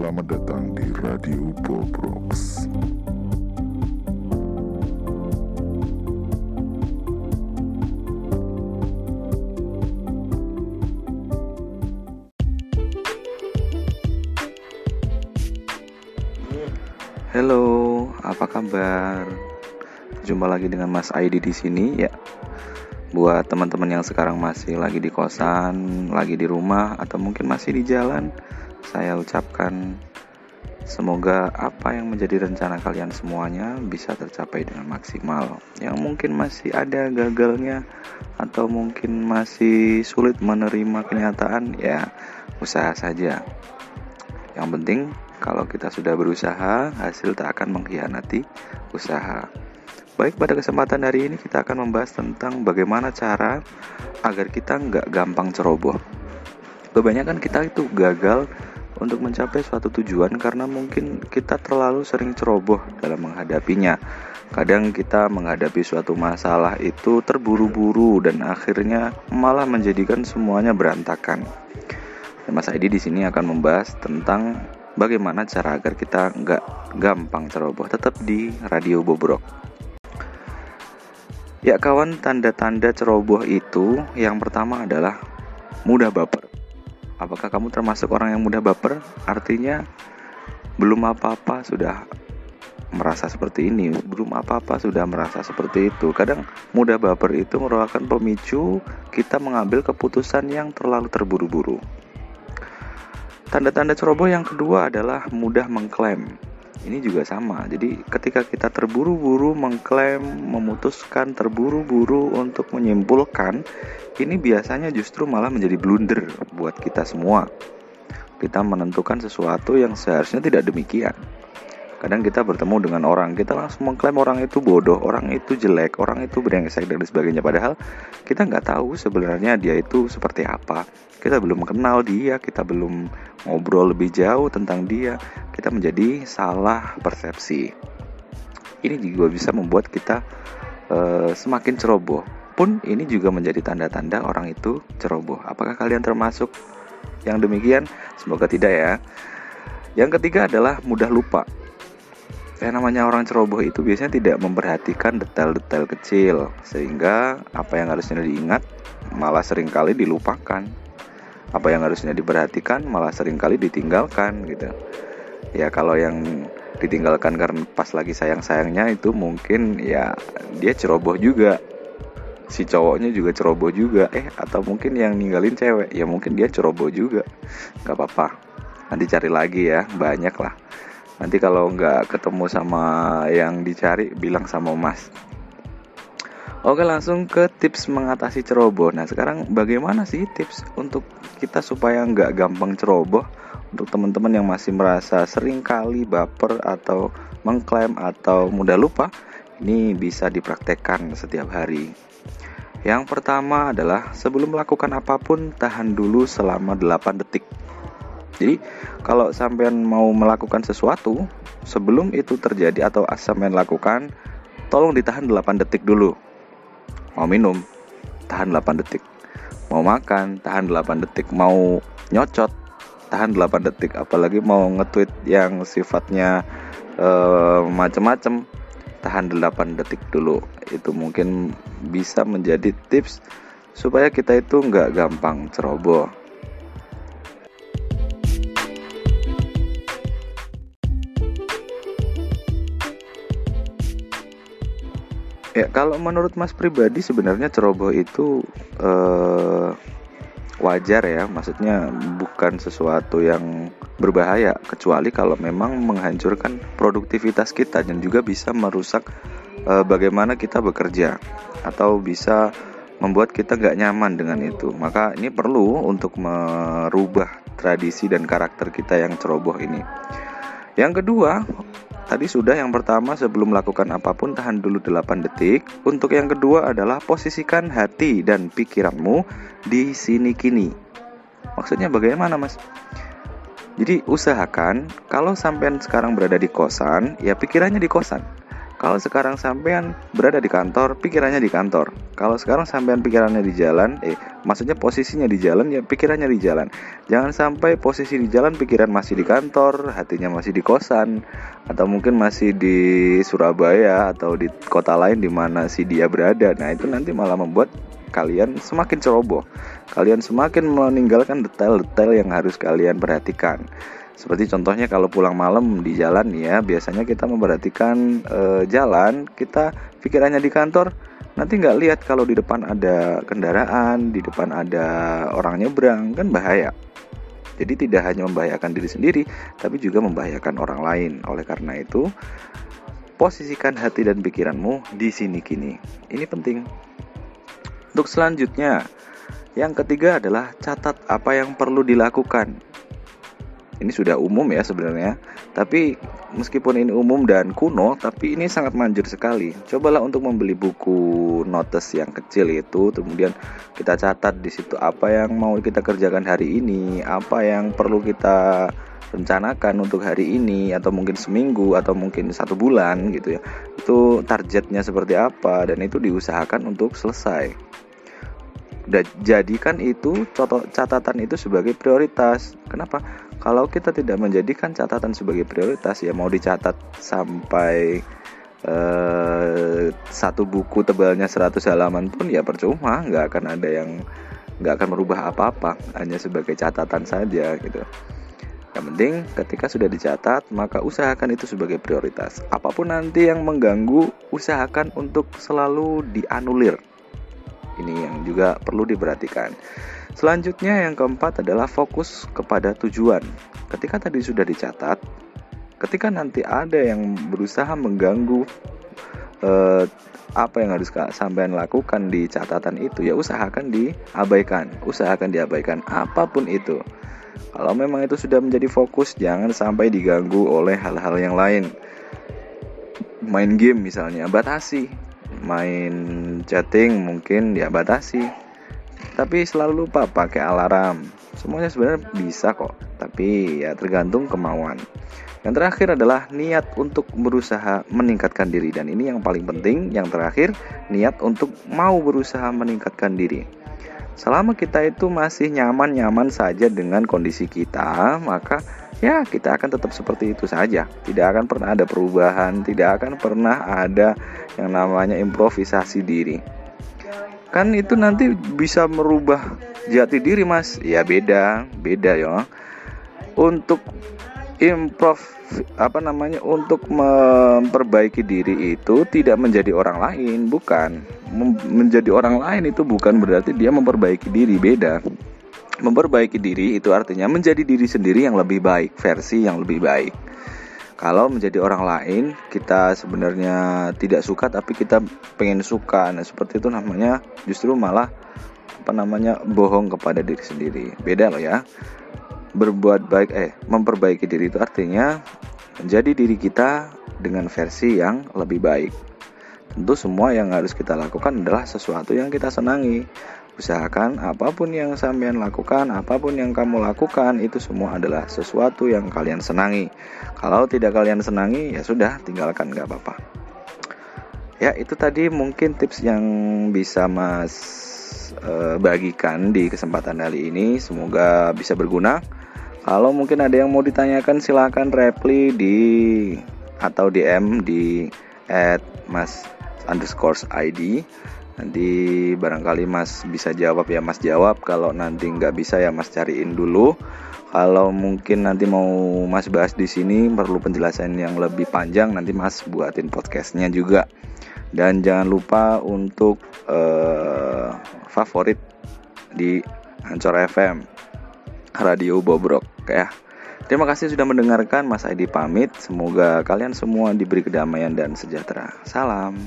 Selamat datang di Radio Bobrox. Halo, apa kabar? Jumpa lagi dengan Mas Aidi di sini ya. Buat teman-teman yang sekarang masih lagi di kosan, lagi di rumah atau mungkin masih di jalan, saya ucapkan semoga apa yang menjadi rencana kalian semuanya bisa tercapai dengan maksimal. Yang mungkin masih ada gagalnya atau mungkin masih sulit menerima kenyataan, ya usaha saja. Yang penting kalau kita sudah berusaha, hasil tak akan mengkhianati usaha. Baik, pada kesempatan hari ini kita akan membahas tentang bagaimana cara agar kita nggak gampang ceroboh. Kebanyakan kita itu gagal untuk mencapai suatu tujuan karena mungkin kita terlalu sering ceroboh dalam menghadapinya. Kadang kita menghadapi suatu masalah itu terburu-buru dan akhirnya malah menjadikan semuanya berantakan. Mas Aidi di sini akan membahas tentang bagaimana cara agar kita nggak gampang ceroboh tetap di radio bobrok ya kawan tanda-tanda ceroboh itu yang pertama adalah mudah baper apakah kamu termasuk orang yang mudah baper? Artinya belum apa-apa sudah merasa seperti ini. Belum apa-apa sudah merasa seperti itu. Kadang mudah baper itu merupakan pemicu kita mengambil keputusan yang terlalu terburu-buru. Tanda-tanda ceroboh yang kedua adalah mudah mengklaim. Ini juga sama. Jadi ketika kita terburu-buru mengklaim, memutuskan terburu-buru untuk menyimpulkan, ini biasanya justru malah menjadi blunder buat kita semua. Kita menentukan sesuatu yang seharusnya tidak demikian. Kadang kita bertemu dengan orang, kita langsung mengklaim orang itu bodoh, orang itu jelek, orang itu brengsek dan sebagainya. Padahal kita nggak tahu sebenarnya dia itu seperti apa. Kita belum kenal dia, kita belum ngobrol lebih jauh tentang dia. Kita menjadi salah persepsi. Ini juga bisa membuat kita uh, semakin ceroboh. Pun ini juga menjadi tanda-tanda orang itu ceroboh. Apakah kalian termasuk yang demikian? Semoga tidak ya. Yang ketiga adalah mudah lupa yang namanya orang ceroboh itu biasanya tidak memperhatikan detail-detail kecil sehingga apa yang harusnya diingat malah sering kali dilupakan. Apa yang harusnya diperhatikan malah sering kali ditinggalkan gitu. Ya kalau yang ditinggalkan karena pas lagi sayang-sayangnya itu mungkin ya dia ceroboh juga. Si cowoknya juga ceroboh juga. Eh atau mungkin yang ninggalin cewek ya mungkin dia ceroboh juga. Nggak apa-apa. Nanti cari lagi ya banyak lah nanti kalau nggak ketemu sama yang dicari bilang sama mas. Oke langsung ke tips mengatasi ceroboh. Nah sekarang bagaimana sih tips untuk kita supaya nggak gampang ceroboh? Untuk teman-teman yang masih merasa sering kali baper atau mengklaim atau mudah lupa Ini bisa dipraktekkan setiap hari. Yang pertama adalah sebelum melakukan apa pun tahan dulu selama 8 detik jadi kalau sampean mau melakukan sesuatu sebelum itu terjadi atau sampean lakukan, tolong ditahan 8 detik dulu. Mau minum, tahan 8 detik. Mau makan, tahan 8 detik. Mau nyocot, tahan 8 detik. Apalagi mau nge-tweet yang sifatnya uh, macem-macem, tahan 8 detik dulu. Itu mungkin bisa menjadi tips supaya kita itu nggak gampang ceroboh. Ya kalau menurut Mas pribadi sebenarnya ceroboh itu uh, wajar ya, maksudnya bukan sesuatu yang berbahaya kecuali kalau memang menghancurkan produktivitas kita dan juga bisa merusak uh, bagaimana kita bekerja atau bisa membuat kita nggak nyaman dengan itu. Maka ini perlu untuk merubah tradisi dan karakter kita yang ceroboh ini. Yang kedua, Tadi sudah yang pertama sebelum melakukan apa pun tahan dulu 8 detik. Untuk yang kedua adalah posisikan hati dan pikiranmu di sini kini. Maksudnya bagaimana, Mas? Jadi usahakan kalau sampean sekarang berada di kosan, ya pikirannya di kosan. Kalau sekarang sampean berada di kantor, pikirannya di kantor. Kalau sekarang sampean pikirannya di jalan, eh maksudnya posisinya di jalan ya pikirannya di jalan. Jangan sampai posisi di jalan pikiran masih di kantor, hatinya masih di kosan atau mungkin masih di Surabaya atau di kota lain di mana si dia berada. Nah, itu nanti malah membuat kalian semakin ceroboh. Kalian semakin meninggalkan detail-detail yang harus kalian perhatikan. Seperti contohnya kalau pulang malam di jalan ya, biasanya kita memperhatikan e, jalan, kita pikirannya di kantor, nanti nggak lihat kalau di depan ada kendaraan, di depan ada orang nyebrang, kan bahaya. Jadi tidak hanya membahayakan diri sendiri, tapi juga membahayakan orang lain. Oleh karena itu, posisikan hati dan pikiranmu di sini kini. Ini penting. Untuk selanjutnya, yang ketiga adalah catat apa yang perlu dilakukan ini sudah umum ya sebenarnya tapi meskipun ini umum dan kuno tapi ini sangat manjur sekali cobalah untuk membeli buku notes yang kecil itu kemudian kita catat di situ apa yang mau kita kerjakan hari ini apa yang perlu kita rencanakan untuk hari ini atau mungkin seminggu atau mungkin satu bulan gitu ya itu targetnya seperti apa dan itu diusahakan untuk selesai jadikan itu catatan itu sebagai prioritas. Kenapa? Kalau kita tidak menjadikan catatan sebagai prioritas, ya mau dicatat sampai eh, satu buku tebalnya 100 halaman pun ya percuma, nggak akan ada yang nggak akan merubah apa-apa, hanya sebagai catatan saja gitu. Yang penting ketika sudah dicatat, maka usahakan itu sebagai prioritas. Apa pun nanti yang mengganggu, usahakan untuk selalu dianulir ini yang juga perlu diperhatikan. Selanjutnya yang keempat adalah fokus kepada tujuan. Ketika tadi sudah dicatat, ketika nanti ada yang berusaha mengganggu eh, apa yang harus sampean lakukan di catatan itu, ya usahakan diabaikan, usahakan diabaikan apa pun itu. Kalau memang itu sudah menjadi fokus, jangan sampai diganggu oleh hal-hal yang lain. Main game misalnya, batasi main chatting mungkin dia batasi tapi selalu lupa pakai alarm. Semuanya sebenarnya bisa kok tapi ya tergantung kemauan. Yang terakhir adalah niat untuk berusaha meningkatkan diri. Dan ini yang paling penting. Yang terakhir niat untuk mau berusaha meningkatkan diri. Selama kita itu masih nyaman-nyaman saja dengan kondisi kita maka ya kita akan tetap seperti itu saja. Tidak akan pernah ada perubahan, tidak akan pernah ada yang namanya improvisasi diri. Kan itu nanti bisa merubah jati diri, Mas. Ya beda, beda ya. Untuk improv apa namanya untuk memperbaiki diri itu tidak menjadi orang lain, bukan. menjadi orang lain itu bukan berarti dia memperbaiki diri, beda memperbaiki diri itu artinya menjadi diri sendiri yang lebih baik, versi yang lebih baik. Kalau menjadi orang lain, kita sebenarnya tidak suka tapi kita pengen suka. Nah, seperti itu namanya justru malah apa namanya bohong kepada diri sendiri. Beda loh ya. Berbuat baik eh memperbaiki diri itu artinya menjadi diri kita dengan versi yang lebih baik. Tentu semua yang harus kita lakukan adalah sesuatu yang kita senangi. Usahakan apa pun yang sampean lakukan, apa pun yang kamu lakukan itu semua adalah sesuatu yang kalian senangi. Kalau tidak kalian senangi, ya sudah tinggalkan gak apa-apa. Ya itu tadi mungkin tips yang bisa Mas e, bagikan di kesempatan kali ini. Semoga bisa berguna. Kalau mungkin ada yang mau ditanyakan silahkan reply di atau DM di at mas underscore ID nanti barangkali mas bisa jawab ya mas jawab kalau nanti nggak bisa ya mas cariin dulu kalau mungkin nanti mau mas bahas di sini perlu penjelasan yang lebih panjang nanti mas buatin podcastnya juga dan jangan lupa untuk uh, favorit di Ancor FM Radio Bobrok ya Terima kasih sudah mendengarkan Mas Adi pamit. Semoga kalian semua diberi kedamaian dan sejahtera. Salam.